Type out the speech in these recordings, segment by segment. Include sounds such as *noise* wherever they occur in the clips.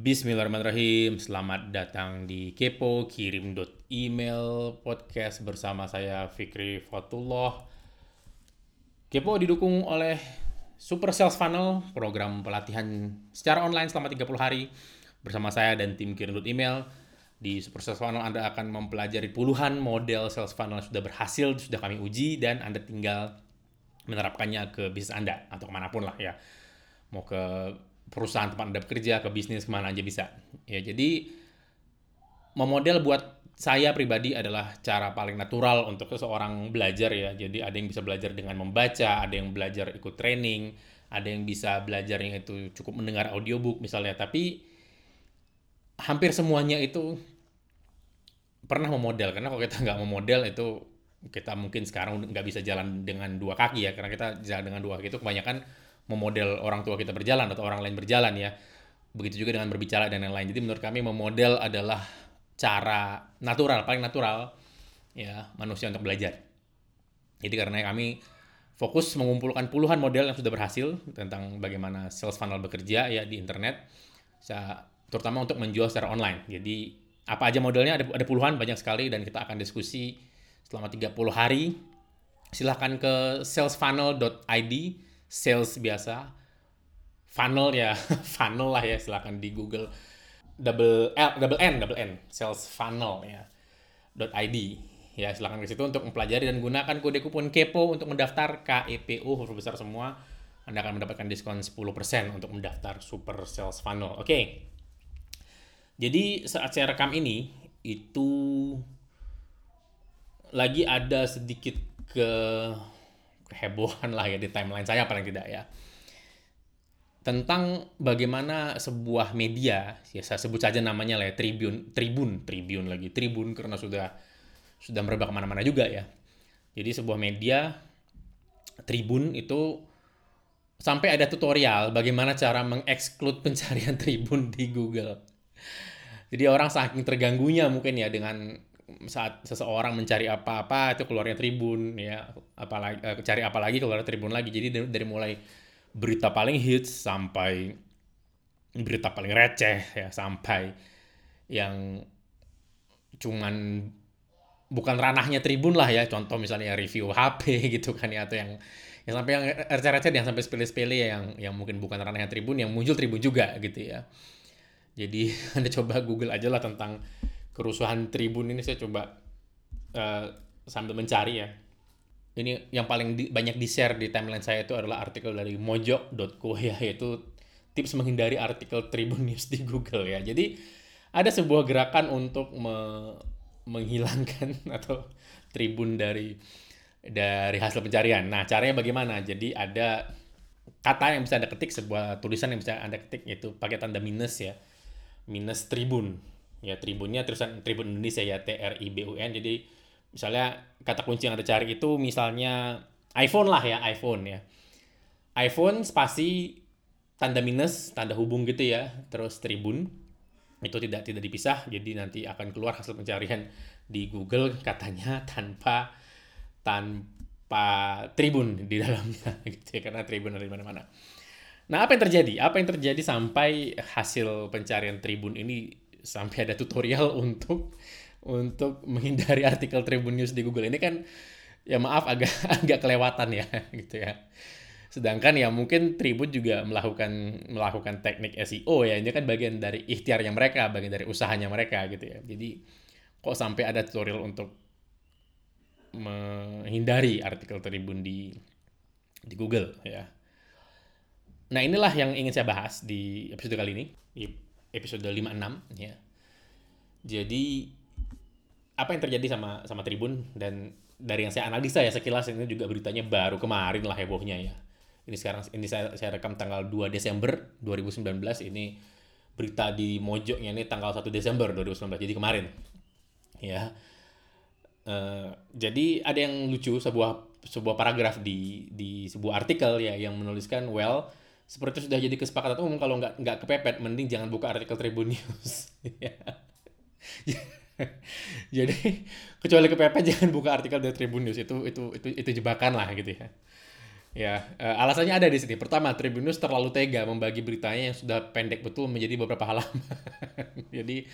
Bismillahirrahmanirrahim. Selamat datang di Kepo Kirim email podcast bersama saya Fikri Fatullah. Kepo didukung oleh Super Sales Funnel, program pelatihan secara online selama 30 hari bersama saya dan tim Kirim email. Di Super Sales Funnel Anda akan mempelajari puluhan model sales funnel yang sudah berhasil, sudah kami uji dan Anda tinggal menerapkannya ke bisnis Anda atau ke mana pun lah ya. Mau ke perusahaan tempat Anda bekerja, ke bisnis, ke mana aja bisa. Ya, jadi memodel buat saya pribadi adalah cara paling natural untuk seseorang belajar ya. Jadi ada yang bisa belajar dengan membaca, ada yang belajar ikut training, ada yang bisa belajar yang itu cukup mendengar audiobook misalnya. Tapi hampir semuanya itu pernah memodel karena kalau kita nggak memodel itu kita mungkin sekarang nggak bisa jalan dengan dua kaki ya karena kita jalan dengan dua kaki itu kebanyakan memodel orang tua kita berjalan atau orang lain berjalan ya. Begitu juga dengan berbicara dan lain-lain. Jadi menurut kami memodel adalah cara natural, paling natural ya manusia untuk belajar. Jadi karena kami fokus mengumpulkan puluhan model yang sudah berhasil tentang bagaimana sales funnel bekerja ya di internet, terutama untuk menjual secara online. Jadi apa aja modelnya ada, ada puluhan banyak sekali dan kita akan diskusi selama 30 hari. Silahkan ke salesfunnel.id sales biasa. Funnel ya *laughs* funnel lah ya silahkan di Google. Double L double N double N sales funnel ya. Dot .id ya silahkan ke situ untuk mempelajari dan gunakan kode kupon kepo untuk mendaftar KEPO huruf besar semua. Anda akan mendapatkan diskon 10% untuk mendaftar super sales funnel. Oke. Okay. jadi saat saya rekam ini itu lagi ada sedikit ke kehebohan *laughs* lah ya di timeline saya paling tidak ya. Tentang bagaimana sebuah media ya saya sebut saja namanya lah ya Tribun Tribun Tribun lagi Tribun karena sudah sudah merebak ke mana-mana juga ya. Jadi sebuah media Tribun itu sampai ada tutorial bagaimana cara mengeksklud *laughs* pencarian Tribun di Google. Jadi orang saking terganggunya mungkin ya dengan saat seseorang mencari apa-apa itu keluarnya tribun ya. Apalagi uh, cari apa lagi keluar tribun lagi. Jadi dari, dari mulai berita paling hits sampai berita paling receh ya sampai yang cuman bukan ranahnya tribun lah ya. Contoh misalnya review HP *laughs* gitu kan ya atau yang yang sampai yang receh-receh yang sampai sepele-sepele ya yang yang mungkin bukan ranahnya tribun yang muncul tribun juga gitu ya. Jadi *laughs* anda coba google aja lah tentang kerusuhan Tribun ini saya coba uh, sambil mencari ya. Ini yang paling di, banyak di-share di timeline saya itu adalah artikel dari mojo.co ya, yaitu tips menghindari artikel Tribun News di Google ya. Jadi ada sebuah gerakan untuk me, menghilangkan *laughs* atau Tribun dari dari hasil pencarian. Nah, caranya bagaimana? Jadi ada kata yang bisa Anda ketik, sebuah tulisan yang bisa Anda ketik yaitu pakai tanda minus ya. Minus Tribun ya tribunnya tulisan tribun Indonesia ya N jadi misalnya kata kunci yang anda cari itu misalnya iPhone lah ya iPhone ya iPhone spasi tanda minus tanda hubung gitu ya terus tribun itu tidak tidak dipisah jadi nanti akan keluar hasil pencarian di Google katanya *laughs* tanpa tanpa tribun di dalamnya *laughs* gitu ya karena tribun ada di mana-mana. Nah, apa yang terjadi? Apa yang terjadi sampai hasil pencarian tribun ini sampai ada tutorial *laughs* untuk untuk menghindari artikel Tribun News di Google ini kan ya maaf agak *laughs* agak kelewatan ya *laughs* gitu ya. Sedangkan ya mungkin Tribun juga melakukan melakukan teknik SEO ya. Ini kan bagian dari ikhtiarnya mereka, bagian dari usahanya mereka gitu ya. Jadi kok sampai ada tutorial untuk menghindari artikel Tribun di di Google ya. Nah, inilah yang ingin saya bahas di episode kali ini episode 56 ya. Jadi apa yang terjadi sama sama Tribun dan dari yang saya analisa ya sekilas ini juga beritanya baru kemarin lah hebohnya ya. Ini sekarang ini saya saya rekam tanggal 2 Desember 2019 ini berita di mojoknya ini tanggal 1 Desember 2019 jadi kemarin. Ya. Uh, jadi ada yang lucu sebuah sebuah paragraf di di sebuah artikel ya yang menuliskan well seperti sudah jadi kesepakatan umum kalau nggak nggak kepepet mending jangan buka artikel Tribun News *laughs* jadi kecuali kepepet jangan buka artikel dari Tribun News itu itu itu itu jebakan lah gitu ya Ya, uh, alasannya ada di sini. Pertama, Tribun News terlalu tega membagi beritanya yang sudah pendek betul menjadi beberapa halaman. *laughs* Jadi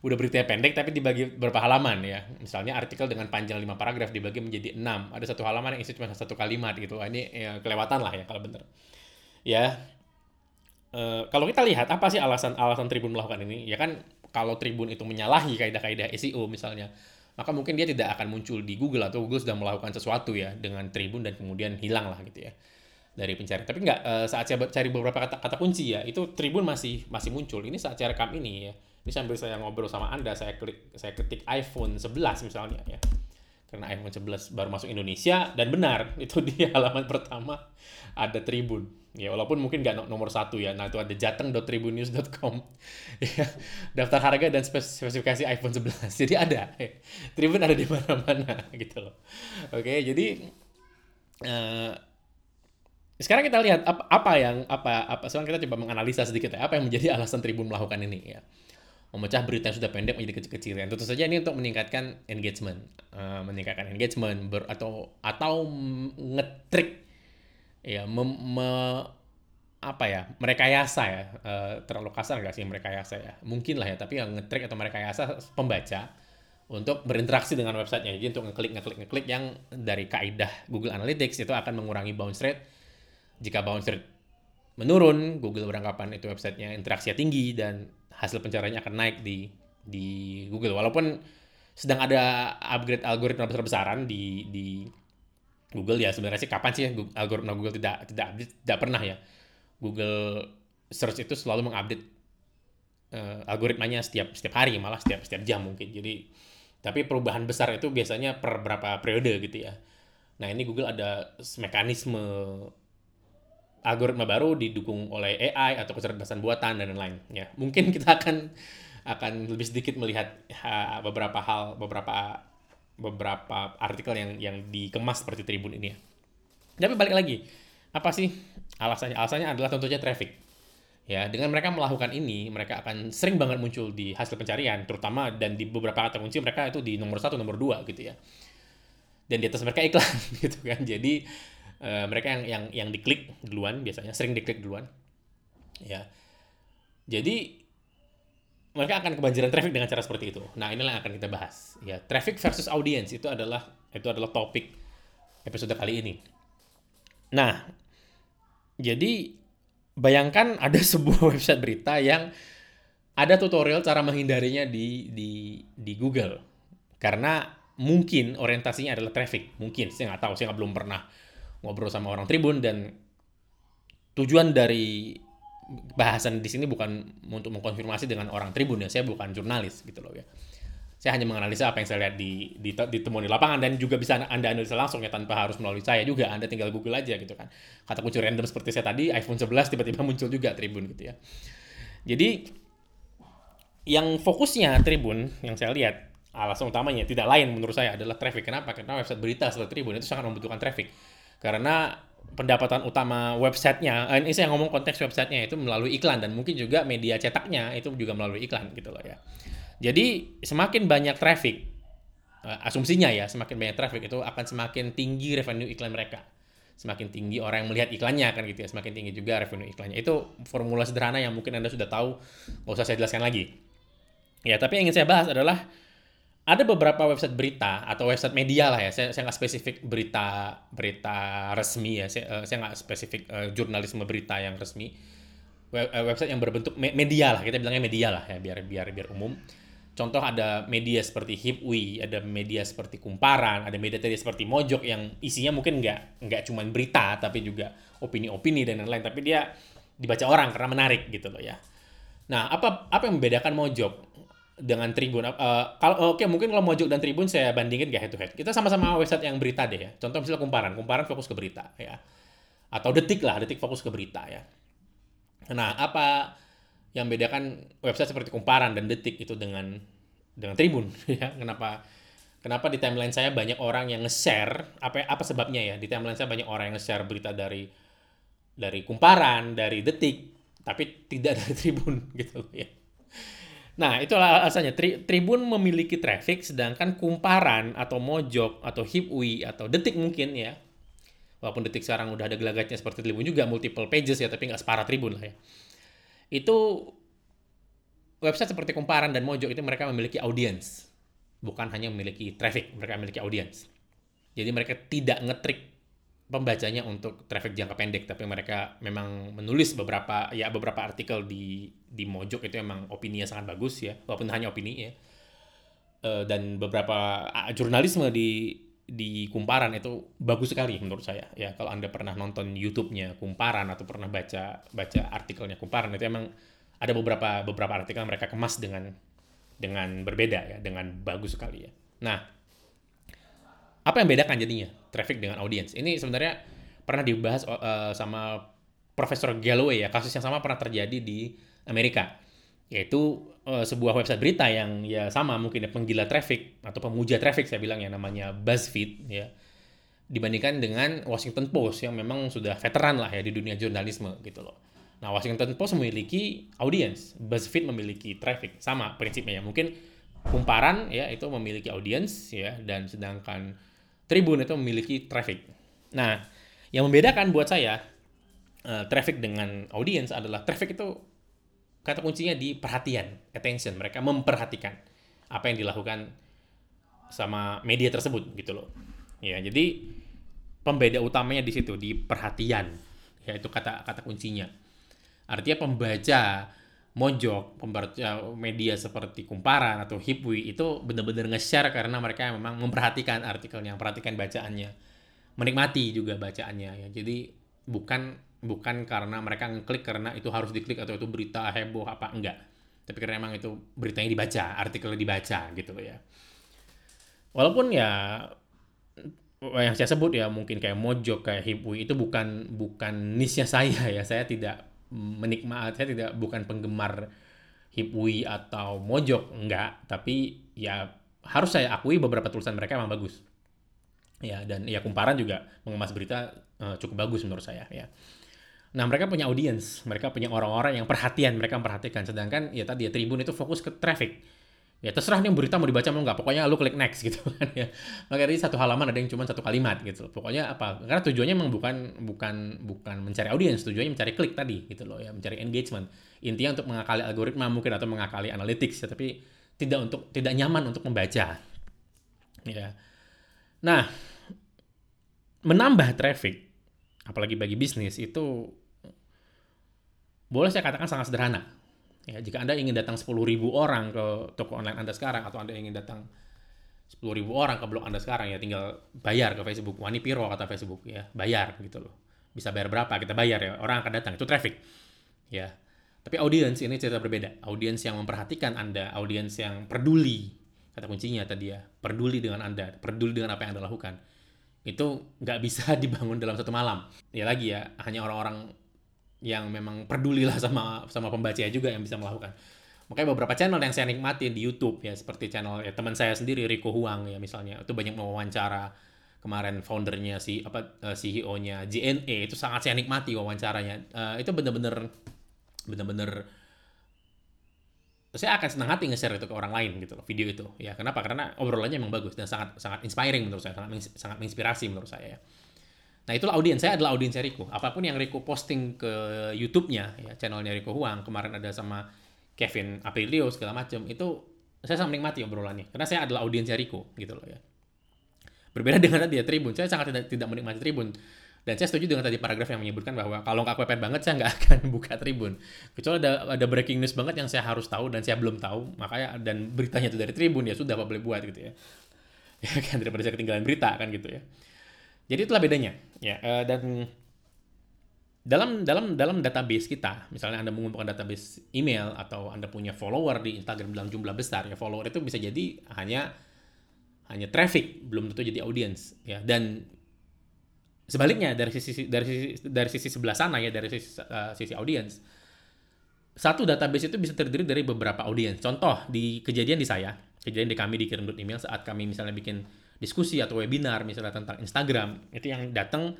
udah beritanya pendek tapi dibagi beberapa halaman ya. Misalnya artikel dengan panjang 5 paragraf dibagi menjadi 6. Ada satu halaman yang isi cuma satu kalimat gitu. Ini ya, kelewatan lah ya kalau bener. Ya, uh, kalau kita lihat apa sih alasan-alasan Tribun melakukan ini? Ya kan kalau Tribun itu menyalahi kaidah-kaidah SEO misalnya maka mungkin dia tidak akan muncul di Google atau Google sudah melakukan sesuatu ya dengan Tribun dan kemudian hilang lah gitu ya dari pencarian. Tapi nggak uh, saat saya cari beberapa kata, kata kunci ya itu Tribun masih masih muncul. Ini saat saya rekam ini ya. Ini sambil saya ngobrol sama Anda saya klik saya ketik iPhone 11 misalnya ya. Karena iPhone 11 baru masuk Indonesia dan benar *laughs* itu di halaman pertama ada Tribun Ya walaupun mungkin nggak nomor satu ya. Nah itu ada jateng.tribunnews.com *laughs* ya, daftar harga dan spesifikasi iPhone 11. Jadi ada. *laughs* Tribun ada di mana-mana *laughs* gitu loh. Oke, jadi uh, sekarang kita lihat apa, apa yang apa apa sekarang kita coba menganalisa sedikit ya apa yang menjadi alasan Tribun melakukan ini ya memecah berita yang sudah pendek menjadi kecil-kecil. Tentu saja ini untuk meningkatkan engagement, uh, meningkatkan engagement ber, atau atau ngetrik ya mem, me, apa ya merekayasa ya uh, terlalu kasar nggak sih merekayasa ya? Mungkin lah ya tapi yang ngetrik atau merekayasa pembaca untuk berinteraksi dengan websitenya. Jadi untuk ngeklik ngeklik ngeklik yang dari kaidah Google Analytics itu akan mengurangi bounce rate. Jika bounce rate menurun Google beranggapan itu websitenya interaksinya tinggi dan hasil pencariannya akan naik di di Google. Walaupun sedang ada upgrade algoritma besar-besaran di di Google ya sebenarnya sih kapan sih algoritma Google tidak tidak update? Tidak pernah ya. Google search itu selalu mengupdate uh, algoritmanya setiap setiap hari malah setiap setiap jam mungkin. Jadi tapi perubahan besar itu biasanya per berapa periode gitu ya. Nah ini Google ada mekanisme algoritma baru didukung oleh AI atau kecerdasan buatan dan lain-lain. Ya mungkin kita akan akan lebih sedikit melihat ha, beberapa hal beberapa beberapa artikel yang yang dikemas seperti Tribun ini ya. Tapi balik lagi, apa sih alasannya? Alasannya adalah tentunya traffic. Ya, dengan mereka melakukan ini, mereka akan sering banget muncul di hasil pencarian, terutama dan di beberapa kata kunci mereka itu di nomor satu, nomor dua gitu ya. Dan di atas mereka iklan *laughs* gitu kan. Jadi uh, mereka yang yang yang diklik duluan biasanya sering diklik duluan. Ya. Jadi mereka akan kebanjiran traffic dengan cara seperti itu. Nah, inilah yang akan kita bahas. Ya, traffic versus audience itu adalah itu adalah topik episode kali ini. Nah, jadi bayangkan ada *laughs* sebuah website berita yang ada tutorial cara menghindarinya di di di Google. Karena mungkin orientasinya adalah traffic. Mungkin saya nggak tahu, saya nggak belum pernah ngobrol sama orang Tribun dan tujuan dari bahasan di sini bukan untuk mengkonfirmasi dengan orang tribun ya, saya bukan jurnalis gitu loh ya. Saya hanya menganalisa apa yang saya lihat di, di ditemukan di lapangan dan juga bisa Anda analisa langsung ya tanpa harus melalui saya juga. Anda tinggal Google aja gitu kan. Kata kunci random seperti saya tadi, iPhone 11 tiba-tiba *laughs* muncul juga Tribun gitu ya. Jadi yang fokusnya Tribun yang saya lihat alasan utamanya tidak lain menurut saya adalah traffic. Kenapa? Karena website berita seperti Tribun itu sangat membutuhkan traffic. Karena pendapatan utama websitenya, eh, ini saya ngomong konteks websitenya itu melalui iklan dan mungkin juga media cetaknya itu juga melalui iklan gitu loh ya. Jadi semakin banyak traffic, eh, asumsinya ya semakin banyak traffic itu akan semakin tinggi revenue iklan mereka. Semakin tinggi orang yang melihat iklannya kan gitu ya, semakin tinggi juga revenue iklannya. Itu formula sederhana yang mungkin Anda sudah tahu, nggak usah saya jelaskan lagi. Ya, tapi yang ingin saya bahas adalah ada beberapa website berita atau website media lah ya. Saya saya nggak spesifik berita berita resmi ya. Saya uh, nggak spesifik uh, jurnalisme berita yang resmi. Web, uh, website yang berbentuk me media lah kita bilangnya media lah ya biar biar biar umum. Contoh ada media seperti Hipwi, ada media seperti Kumparan, ada media tadi seperti Mojok yang isinya mungkin nggak nggak cuma berita tapi juga opini-opini dan lain-lain. Tapi dia dibaca orang karena menarik gitu loh ya. Nah, apa apa yang membedakan Mojok? Dengan Tribun. Uh, kalau oke okay, mungkin kalau Mojok dan Tribun saya bandingin gak head to head. Kita sama-sama website yang berita deh ya. Contoh misalnya Kumparan, Kumparan fokus ke berita ya. Atau Detik lah, Detik fokus ke berita ya. Nah, apa yang bedakan website seperti Kumparan dan Detik itu dengan dengan Tribun *laughs* ya? Kenapa kenapa di timeline saya banyak orang yang nge-share apa apa sebabnya ya? Di timeline saya banyak orang yang nge-share berita dari dari Kumparan, dari Detik, tapi tidak *laughs* dari Tribun gitu ya Nah, itulah alasannya. Tri Tribun memiliki traffic, sedangkan kumparan atau mojok atau hipwi atau detik mungkin ya, walaupun detik sekarang udah ada gelagatnya seperti Tribun juga multiple pages ya tapi nggak separah Tribun lah ya. Itu website seperti Kumparan dan Mojo itu mereka memiliki audience. Bukan hanya memiliki traffic mereka memiliki audience. Jadi mereka tidak ngetrik pembacanya untuk traffic jangka pendek tapi mereka memang menulis beberapa ya beberapa artikel di di Mojok itu emang opini sangat bagus ya. Walaupun hanya opini ya. Uh, dan beberapa uh, jurnalisme di di Kumparan itu bagus sekali menurut saya ya. Kalau anda pernah nonton YouTube-nya Kumparan atau pernah baca baca artikelnya Kumparan itu emang ada beberapa beberapa artikel mereka kemas dengan dengan berbeda ya dengan bagus sekali ya. Nah apa yang bedakan jadinya traffic dengan audience. Ini sebenarnya pernah dibahas uh, sama Profesor Galloway ya, kasus yang sama pernah terjadi di Amerika. Yaitu uh, sebuah website berita yang ya sama mungkin ya penggila traffic atau pemuja traffic saya bilang ya namanya BuzzFeed ya. Dibandingkan dengan Washington Post yang memang sudah veteran lah ya di dunia jurnalisme gitu loh. Nah, Washington Post memiliki audience, BuzzFeed memiliki traffic. Sama prinsipnya ya. Mungkin kumparan ya itu memiliki audience ya dan sedangkan Tribun itu memiliki traffic. Nah, yang membedakan buat saya uh, traffic dengan audience adalah traffic itu kata kuncinya di perhatian, attention. Mereka memperhatikan apa yang dilakukan sama media tersebut gitu loh. Ya, jadi pembeda utamanya di situ di perhatian. Ya, itu kata kata kuncinya. Artinya pembaca Mojok, pembaca media seperti Kumparan atau Hipwi itu benar-benar nge-share karena mereka memang memperhatikan artikelnya, memperhatikan bacaannya, menikmati juga bacaannya ya. Jadi bukan bukan karena mereka ngeklik karena itu harus diklik atau itu berita heboh apa enggak. Tapi karena memang itu beritanya dibaca, artikelnya dibaca gitu ya. Walaupun ya yang saya sebut ya mungkin kayak Mojok kayak Hipwi itu bukan bukan niche saya ya. Saya tidak menikmati saya tidak bukan penggemar Hipwi atau Mojok enggak. Tapi ya harus saya akui beberapa tulisan mereka memang bagus. Ya dan ya kumparan juga mengemas berita uh, cukup bagus menurut saya ya. Nah mereka punya audiens mereka punya orang-orang yang perhatian mereka memperhatikan. Sedangkan ya tadi ya Tribun itu fokus ke traffic ya terserah nih berita mau dibaca mau nggak pokoknya lu klik next gitu *laughs* kan ya. Maka dari satu halaman ada yang cuma satu kalimat gitu pokoknya apa? Karena tujuannya memang bukan bukan bukan mencari audiens tujuannya mencari klik tadi gitu loh ya mencari engagement. Intinya untuk mengakali algoritma mungkin atau mengakali analytics ya tapi tidak untuk tidak nyaman untuk membaca. Ya. Nah menambah traffic apalagi bagi bisnis itu boleh saya katakan sangat sederhana Ya, jika Anda ingin datang 10.000 orang ke toko online Anda sekarang atau Anda ingin datang 10.000 orang ke blog Anda sekarang ya tinggal bayar ke Facebook. Wani Piro kata Facebook ya, bayar gitu loh. Bisa bayar berapa? Kita bayar ya. Orang akan datang. Itu traffic. Ya. Tapi audiens ini cerita berbeda. Audiens yang memperhatikan Anda, audiens yang peduli. Kata kuncinya tadi ya, peduli dengan Anda, peduli dengan apa yang Anda lakukan. Itu nggak bisa *laughs* dibangun dalam satu malam. Ya lagi ya, hanya orang-orang yang memang peduli lah *laughs* sama sama pembaca juga yang bisa melakukan. Makanya beberapa channel yang saya nikmati di YouTube ya seperti channel ya teman saya sendiri Rico Huang ya misalnya itu banyak mewawancara kemarin foundernya si apa eh, CEO-nya JNE itu sangat saya nikmati wawancaranya. Uh, itu bener-bener bener-bener saya akan senang hati nge-share itu ke orang lain gitu loh video itu ya kenapa karena obrolannya memang bagus dan sangat sangat inspiring menurut saya sangat sangat menginspirasi menurut saya ya. Nah itulah audiens saya adalah audiens Riko. Apa pun yang Riko posting ke YouTube-nya, ya channelnya Riko Huang, kemarin ada sama Kevin Aprilio segala macam, itu saya sangat menikmati obrolannya. Karena saya adalah audiens Riko gitu loh ya. Berbeda *laughs* dengan tadi ya Tribun, saya sangat tidak, tidak menikmati Tribun. Dan saya setuju dengan tadi paragraf yang menyebutkan bahwa kalau nggak kepepet banget saya nggak *laughs* akan buka Tribun. Kecuali ada ada breaking news banget yang saya harus tahu dan saya belum tahu, makanya dan beritanya itu dari Tribun ya sudah apa boleh buat gitu ya. *laughs* Ya kan daripada saya ketinggalan berita kan gitu ya. Jadi itulah bedanya ya uh, dan dalam dalam dalam database kita, misalnya Anda mengumpulkan database email atau Anda punya follower di Instagram dalam jumlah besar, ya follower itu bisa jadi hanya hanya traffic, belum tentu jadi audience ya. Dan sebaliknya dari sisi dari sisi dari sisi sebelah sana ya dari sisi uh, sisi audience satu database itu bisa terdiri dari beberapa audience. Contoh di kejadian di saya, kejadian di kami di email saat kami misalnya bikin diskusi atau webinar misalnya tentang Instagram itu yang datang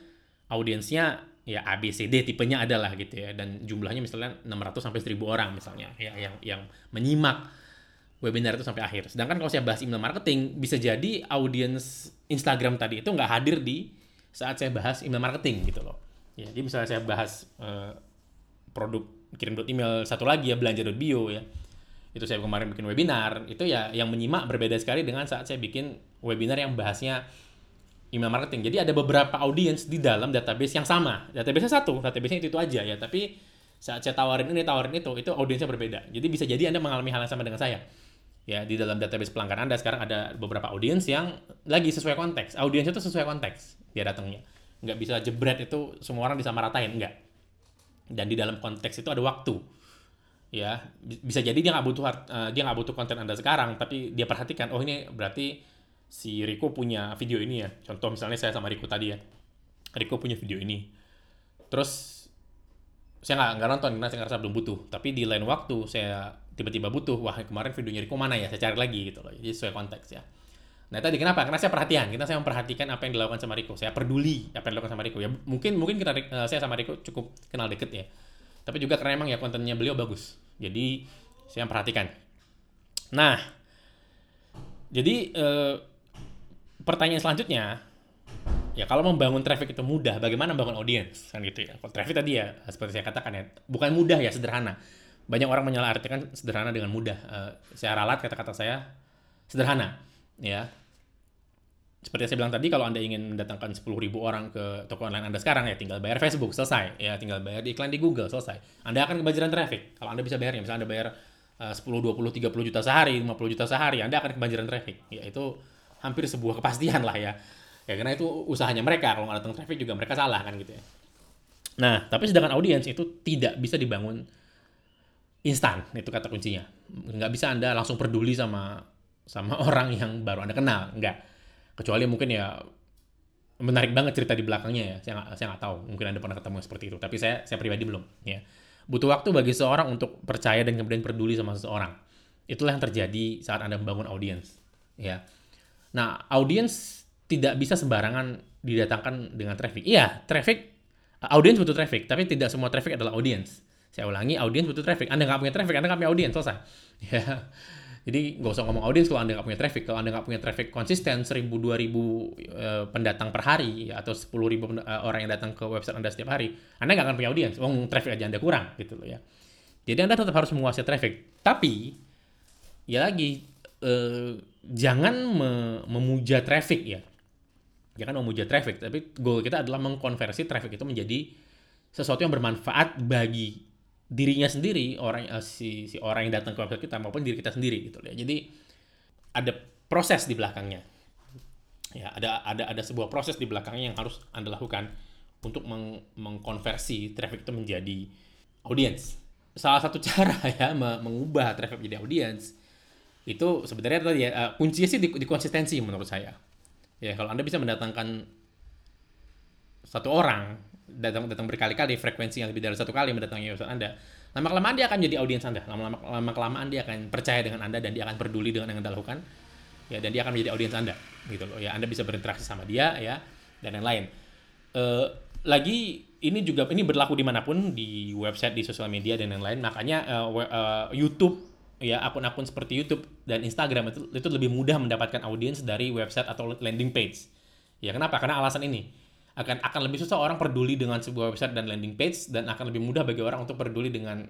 audiensnya ya A B C D tipenya adalah gitu ya dan jumlahnya misalnya 600 sampai 1000 orang misalnya ya yang yang menyimak webinar itu sampai akhir. Sedangkan kalau saya bahas email marketing bisa jadi audiens Instagram tadi itu nggak hadir di saat saya bahas email marketing gitu loh. Ya, jadi misalnya saya bahas uh, produk kirim email satu lagi ya belanja.bio ya. Itu saya kemarin bikin webinar, itu ya yang menyimak berbeda sekali dengan saat saya bikin webinar yang bahasnya email marketing. Jadi ada beberapa audiens di dalam database yang sama. Database satu, database itu, itu aja ya, tapi saat saya tawarin ini, tawarin itu, itu audiensnya berbeda. Jadi bisa jadi Anda mengalami hal yang sama dengan saya ya di dalam database pelanggan Anda sekarang ada beberapa audiens yang lagi sesuai konteks. Audiens itu sesuai konteks dia datangnya. Nggak bisa jebret itu semua orang disamaratain, enggak. Dan di dalam konteks itu ada waktu. Ya, bisa jadi dia nggak butuh uh, dia nggak butuh konten Anda sekarang, tapi dia perhatikan, oh ini berarti si Riko punya video ini ya. Contoh misalnya saya sama Riko tadi ya. Riko punya video ini. Terus saya nggak nggak nonton karena saya ngerasa belum butuh. Tapi di lain waktu saya tiba-tiba butuh wah kemarin videonya Riko mana ya saya cari lagi gitu loh jadi sesuai konteks ya nah tadi kenapa karena saya perhatian kita saya memperhatikan apa yang dilakukan sama Riko saya peduli apa yang dilakukan sama Riko ya mungkin mungkin kita uh, saya sama Riko cukup kenal deket ya tapi juga karena emang ya kontennya beliau bagus. Jadi saya memperhatikan nah jadi uh, pertanyaan selanjutnya ya kalau membangun traffic itu mudah bagaimana membangun audience? Kan gitu ya. Kalau traffic tadi ya seperti saya katakan ya bukan mudah ya sederhana. Banyak orang menyalahartikan sederhana dengan mudah. Uh, saya ralat kata-kata saya sederhana, ya. Seperti yang saya bilang tadi, kalau Anda ingin mendatangkan 10.000 orang ke toko online Anda sekarang, ya tinggal bayar Facebook, selesai. Ya, tinggal bayar di iklan di Google, selesai. Anda akan kebanjiran traffic. Kalau Anda bisa bayarnya, misalnya Anda bayar uh, 10, 20, 30 juta sehari, 50 juta sehari, Anda akan kebanjiran traffic. Ya, itu hampir sebuah kepastian lah ya. Ya, karena itu usahanya mereka. Kalau nggak datang traffic juga mereka salah kan gitu ya. Nah, tapi sedangkan audiens itu tidak bisa dibangun instan itu kata kuncinya nggak bisa anda langsung peduli sama sama *laughs* orang yang baru anda kenal nggak kecuali mungkin ya menarik banget cerita di belakangnya ya. Saya nggak saya nggak tahu. Mungkin anda pernah ketemu seperti itu. Tapi saya saya pribadi belum ya. Butuh waktu bagi seorang untuk percaya dan kemudian peduli sama seseorang. Itulah yang terjadi saat anda membangun audiens ya. Nah audiens tidak bisa sembarangan didatangkan dengan traffic. Iya traffic audiens butuh traffic tapi tidak semua traffic adalah audiens saya ulangi, audiens butuh traffic. Anda nggak punya traffic, Anda nggak punya audiens, selesai. *laughs* Ya. Jadi nggak usah ngomong audiens kalau Anda nggak punya traffic. Kalau Anda nggak punya traffic konsisten, 1000, 2000 uh, pendatang per hari, atau 10.000 uh, orang yang datang ke website Anda setiap hari, Anda nggak akan punya audiens. Oh, traffic aja Anda kurang, gitu loh ya. Jadi Anda tetap harus menguasai traffic. Tapi, ya lagi, uh, jangan me memuja traffic ya. Jangan memuja traffic, tapi goal kita adalah mengkonversi traffic itu menjadi sesuatu yang bermanfaat bagi dirinya sendiri orang uh, si si orang yang datang ke website kita maupun diri kita sendiri gitu ya. Jadi ada proses di belakangnya. Ya ada ada ada sebuah proses di belakangnya yang harus anda lakukan untuk meng mengkonversi traffic itu menjadi audience. Salah satu *laughs* cara ya mengubah traffic menjadi audience itu sebenarnya tadi ya uh, kuncinya sih di, di konsistensi menurut saya. Ya kalau anda bisa mendatangkan satu orang datang datang berkali-kali frekuensi yang lebih dari satu kali mendatangi website Anda. Lama kelamaan dia akan jadi audiens Anda. Lama lama kelamaan dia akan percaya dengan Anda dan dia akan peduli dengan yang Anda lakukan. Ya dan dia akan menjadi audiens Anda gitu loh. Ya Anda bisa berinteraksi sama dia ya dan yang lain. Uh, lagi ini juga ini berlaku di mana pun di website di sosial media dan yang lain. Makanya uh, uh, YouTube ya akun-akun seperti YouTube dan Instagram itu itu lebih mudah mendapatkan audiens dari website atau landing page. Ya kenapa? Karena alasan ini akan akan lebih susah orang peduli dengan sebuah website dan landing page dan akan lebih mudah bagi orang untuk peduli dengan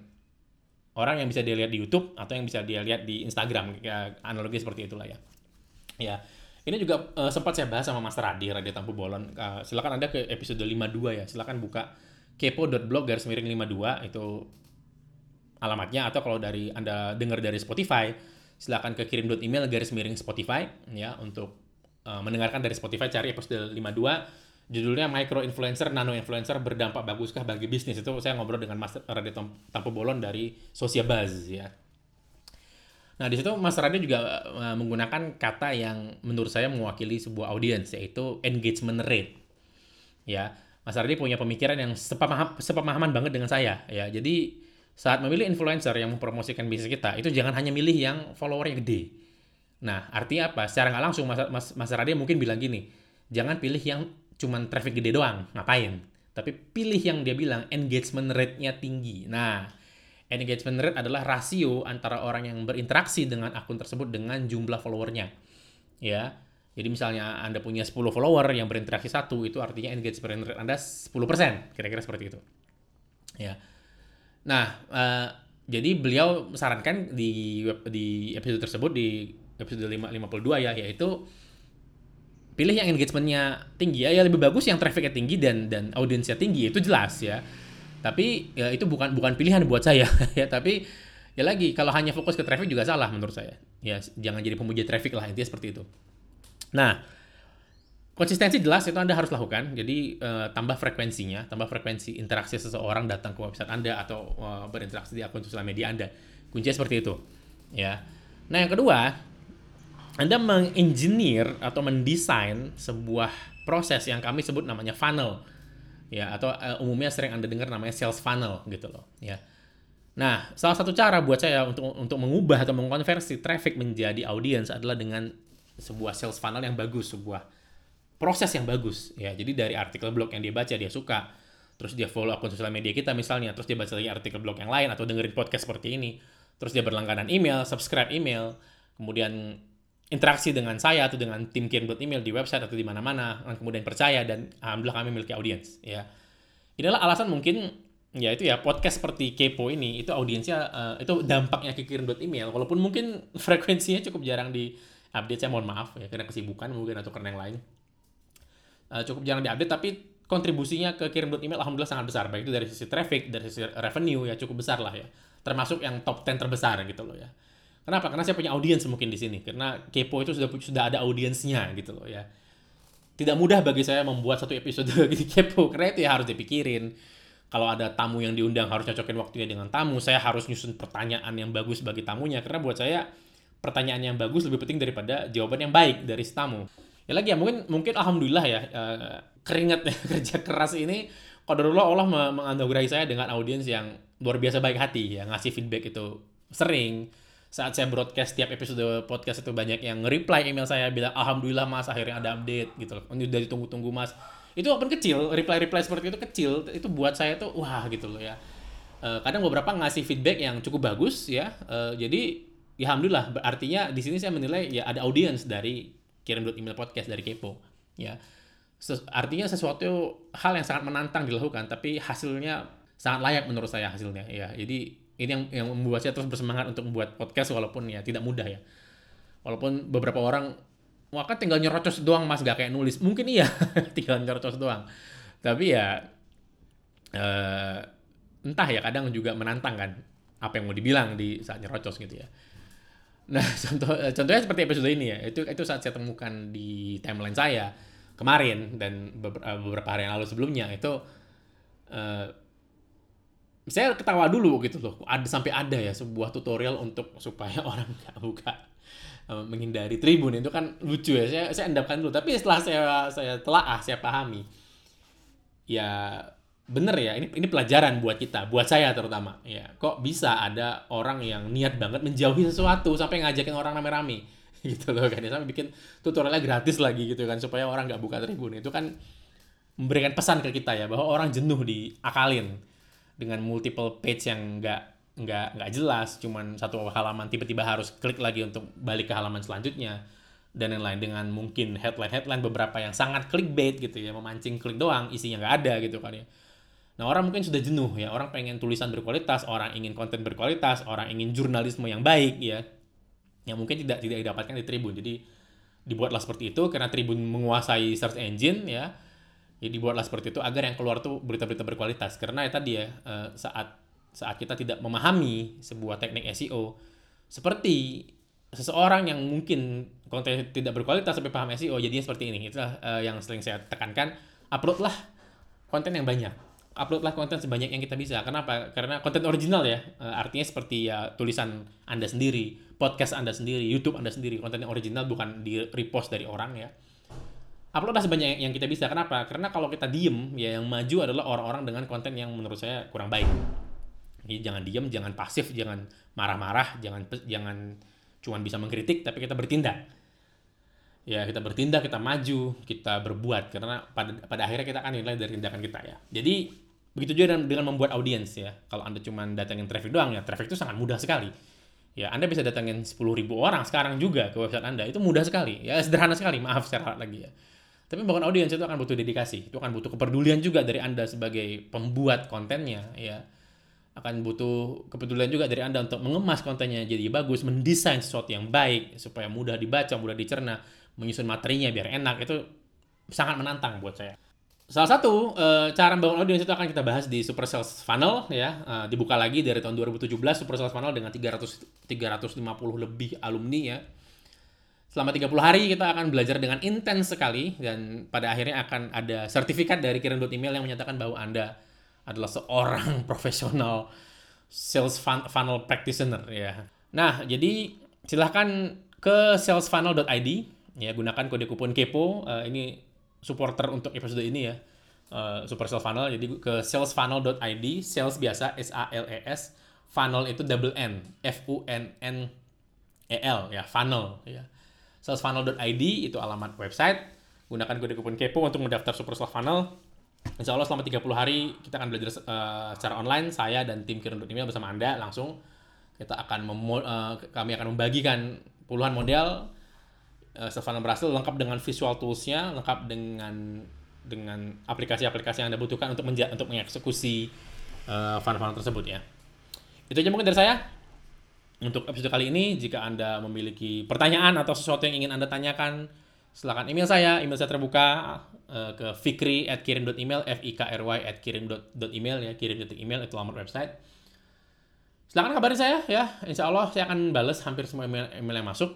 orang yang bisa dia lihat di YouTube atau yang bisa dia lihat di Instagram. Ya analogi seperti itulah ya. Ya ini juga uh, sempat saya bahas sama Mas Radi Radio Tampu Bolon. Uh, silakan anda ke episode 52 ya. Silakan buka kepo.blog garis miring 52 itu alamatnya. Atau kalau dari anda dengar dari Spotify silakan ke kirim.email garis miring Spotify ya untuk uh, mendengarkan dari Spotify cari episode 52 judulnya micro influencer, nano influencer berdampak baguskah bagi bisnis itu saya ngobrol dengan Mas Radit Tampu Bolon dari Buzz ya. Nah di situ Mas Radit juga uh, menggunakan kata yang menurut saya mewakili sebuah audiens yaitu engagement rate. Ya, Mas Radit punya pemikiran yang sepamaham, sepemahaman banget dengan saya ya. Jadi saat memilih influencer yang mempromosikan bisnis kita itu jangan hanya milih yang followernya gede. Nah artinya apa? Secara nggak langsung Mas, Mas, Mas Radit mungkin bilang gini, jangan pilih yang cuman traffic gede doang, ngapain? Tapi pilih yang dia bilang engagement rate-nya tinggi. Nah, engagement rate adalah rasio antara orang yang berinteraksi dengan akun tersebut dengan jumlah followernya. Ya, Jadi misalnya Anda punya 10 follower yang berinteraksi satu, itu artinya engagement rate Anda 10%, kira-kira seperti itu. Ya. Nah, uh, jadi beliau sarankan di web, di episode tersebut di episode 5, 52 ya, yaitu pilih yang engagementnya tinggi ya, ya lebih bagus yang trafficnya tinggi dan dan audiensnya tinggi itu jelas ya. Tapi ya itu bukan bukan pilihan buat saya *laughs* ya, tapi ya lagi kalau hanya fokus ke traffic juga salah menurut saya. Ya jangan jadi pemuja traffic lah intinya seperti itu. Nah, konsistensi jelas itu Anda harus lakukan. Jadi uh, tambah frekuensinya, tambah frekuensi interaksi seseorang datang ke website Anda atau uh, berinteraksi di akun sosial media Anda. Kuncinya seperti itu. Ya. Nah, yang kedua, Anda mengengineer atau mendesain sebuah proses yang kami sebut namanya funnel. Ya, atau uh, umumnya sering Anda dengar namanya sales funnel gitu loh, ya. Nah, salah satu cara buat saya untuk untuk mengubah atau mengkonversi traffic menjadi audience adalah dengan sebuah sales funnel yang bagus, sebuah proses yang bagus ya. Jadi dari artikel blog yang dia baca dia suka, terus dia follow akun sosial media kita misalnya, terus dia baca lagi artikel blog yang lain atau dengerin podcast seperti ini, terus dia berlangganan email, subscribe email, kemudian interaksi dengan saya atau dengan tim kirim email di website atau di mana-mana, kemudian percaya dan alhamdulillah kami memiliki audiens ya. Inilah alasan mungkin ya itu ya podcast seperti Kepo ini itu audiensnya uh, itu dampaknya ke email. Walaupun mungkin *laughs* frekuensinya cukup jarang di update saya mohon maaf ya karena kesibukan mungkin atau karena yang lain. Uh, cukup jarang diupdate tapi kontribusinya ke kirim email alhamdulillah sangat besar. Baik itu dari sisi traffic dari sisi revenue ya cukup besar lah ya. Termasuk yang top 10 terbesar gitu loh ya kenapa? Karena saya punya audiens mungkin di sini. Karena kepo itu sudah sudah ada audiensnya gitu loh ya. Tidak mudah bagi saya membuat satu episode *laughs* di kepo. Karena itu ya harus dipikirin. Kalau ada tamu yang diundang harus cocokin waktunya dengan tamu. Saya harus nyusun pertanyaan yang bagus bagi tamunya. Karena buat saya pertanyaan yang bagus lebih penting daripada jawaban yang baik dari tamu. Ya lagi ya mungkin mungkin alhamdulillah ya uh, keringat ya, *laughs* kerja keras ini qadarullah Allah menganugerahi saya dengan audiens yang luar biasa baik hati ya. Ngasih feedback itu sering saat saya broadcast tiap episode podcast itu banyak yang reply email saya bilang alhamdulillah mas akhirnya ada update gitu loh. Ini udah ditunggu-tunggu mas. Itu walaupun kecil reply reply seperti itu kecil itu buat saya tuh wah gitu loh ya. Uh, kadang beberapa ngasih feedback yang cukup bagus ya. Uh, jadi ya alhamdulillah artinya di sini saya menilai ya ada audiens dari kirim email podcast dari Kepo ya. Artinya sesuatu hal yang sangat menantang dilakukan tapi hasilnya sangat layak menurut saya hasilnya ya. Jadi ini yang yang membuat saya terus bersemangat untuk membuat podcast walaupun ya tidak mudah ya. Walaupun beberapa orang wah kan tinggal nyerocos doang mas gak kayak nulis. Mungkin iya *laughs* tinggal nyerocos doang. Tapi ya uh, entah ya kadang juga menantang kan apa yang mau dibilang di saat nyerocos gitu ya. Nah, *laughs* contoh eh, contohnya seperti episode ini ya. Itu itu saat saya temukan di timeline saya kemarin dan eh, beberapa hari yang lalu sebelumnya itu uh, saya ketawa dulu gitu loh. Ada sampai ada ya sebuah tutorial untuk supaya *laughs* orang nggak buka uh, menghindari tribun. Itu kan lucu ya. Saya saya endapkan dulu. Tapi setelah saya saya telaah, saya pahami ya bener ya. Ini ini pelajaran buat kita buat saya terutama. Ya kok bisa ada orang yang niat banget menjauhi sesuatu sampai ngajakin orang rame-rame? *laughs* Gitu loh kan ya. Sampai bikin tutorialnya gratis lagi gitu kan supaya orang nggak buka tribun. Itu kan memberikan pesan ke kita ya bahwa orang jenuh diakalin dengan multiple page yang nggak nggak nggak jelas cuman satu halaman tiba-tiba harus klik lagi untuk balik ke halaman selanjutnya dan yang lain dengan mungkin headline headline beberapa yang sangat clickbait gitu ya memancing klik doang isinya nggak ada gitu kan ya Nah orang mungkin sudah jenuh ya, orang pengen tulisan berkualitas, orang ingin konten berkualitas, orang ingin jurnalisme yang baik ya, yang mungkin tidak tidak didapatkan di Tribun. Jadi dibuatlah seperti itu karena Tribun menguasai search engine ya, ya dibuatlah seperti itu agar yang keluar tuh berita-berita berkualitas. Karena ya tadi ya eh, saat saat kita tidak memahami sebuah teknik SEO seperti seseorang yang mungkin konten tidak berkualitas tapi paham SEO jadinya seperti ini. Itulah uh, yang sering saya tekankan, uploadlah konten yang banyak uploadlah konten sebanyak yang kita bisa. Kenapa? Karena konten original ya. Eh, artinya seperti ya tulisan Anda sendiri, podcast Anda sendiri, YouTube Anda sendiri. Konten yang original bukan di repost dari orang ya. Uploadlah sebanyak yang kita bisa. Kenapa? Karena kalau kita diem, ya yang maju adalah orang-orang dengan konten yang menurut saya kurang baik. Jadi jangan diem, jangan pasif, jangan marah-marah, jangan jangan cuman bisa mengkritik, tapi kita bertindak ya kita bertindak, kita maju, kita berbuat karena pada pada akhirnya kita akan nilai dari tindakan kita ya. Jadi Begitu juga dengan, dengan membuat audiens ya. Kalau Anda cuma datangin traffic doang ya, traffic itu sangat mudah sekali. ya Anda bisa datangin 10.000 orang sekarang juga ke website Anda. Itu mudah sekali. Ya sederhana sekali, maaf secara lagi ya. Tapi membangun audiens itu akan butuh dedikasi. Itu akan butuh kepedulian juga dari Anda sebagai pembuat kontennya ya. Akan butuh kepedulian juga dari Anda untuk mengemas kontennya jadi bagus, mendesain sesuatu yang baik supaya mudah dibaca, mudah dicerna, menyusun materinya biar enak. Itu sangat menantang buat saya. Salah satu uh, cara membangun audiens itu akan kita bahas di Super Sales Funnel ya. Uh, dibuka lagi dari tahun 2017 Super Sales Funnel dengan 300 350 lebih alumni ya. Selama 30 hari kita akan belajar dengan intens sekali dan pada akhirnya akan ada sertifikat dari kirim email yang menyatakan bahwa Anda adalah seorang *laughs* profesional sales funnel practitioner ya. Nah, jadi silahkan ke salesfunnel.id ya gunakan kode kupon kepo. Uh, ini supporter untuk episode ini ya. Uh, super sales funnel. Jadi ke salesfunnel.id sales biasa S A L E S funnel itu double N F U N N E L ya funnel ya salesfunnel.id itu alamat website gunakan kode kupon kepo untuk mendaftar super sales funnel Insya Allah selama 30 hari kita akan belajar uh, secara online saya dan tim kirim email bersama anda langsung kita akan uh, kami akan membagikan puluhan model uh, Savannah berhasil lengkap dengan visual toolsnya, lengkap dengan dengan aplikasi-aplikasi yang anda butuhkan untuk menja untuk mengeksekusi uh, funnel-funnel tersebut ya. Itu aja mungkin dari saya. Untuk episode kali ini, jika Anda memiliki pertanyaan atau sesuatu yang ingin Anda tanyakan, silakan email saya. Email saya terbuka uh, ke fikri at kirim.email, f i k r y at kirim.email ya, kirim.email itu alamat website. Silakan kabarin saya ya, insya Allah saya akan balas hampir semua email, email yang masuk.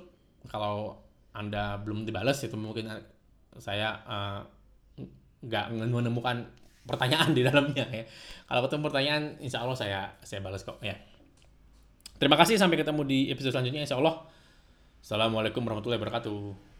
Kalau anda belum dibalas itu mungkin saya uh, nggak menemukan pertanyaan di dalamnya ya. Kalau ketemu pertanyaan, insya Allah saya saya balas kok ya. Terima kasih sampai ketemu di episode selanjutnya insya Allah. Assalamualaikum warahmatullahi wabarakatuh.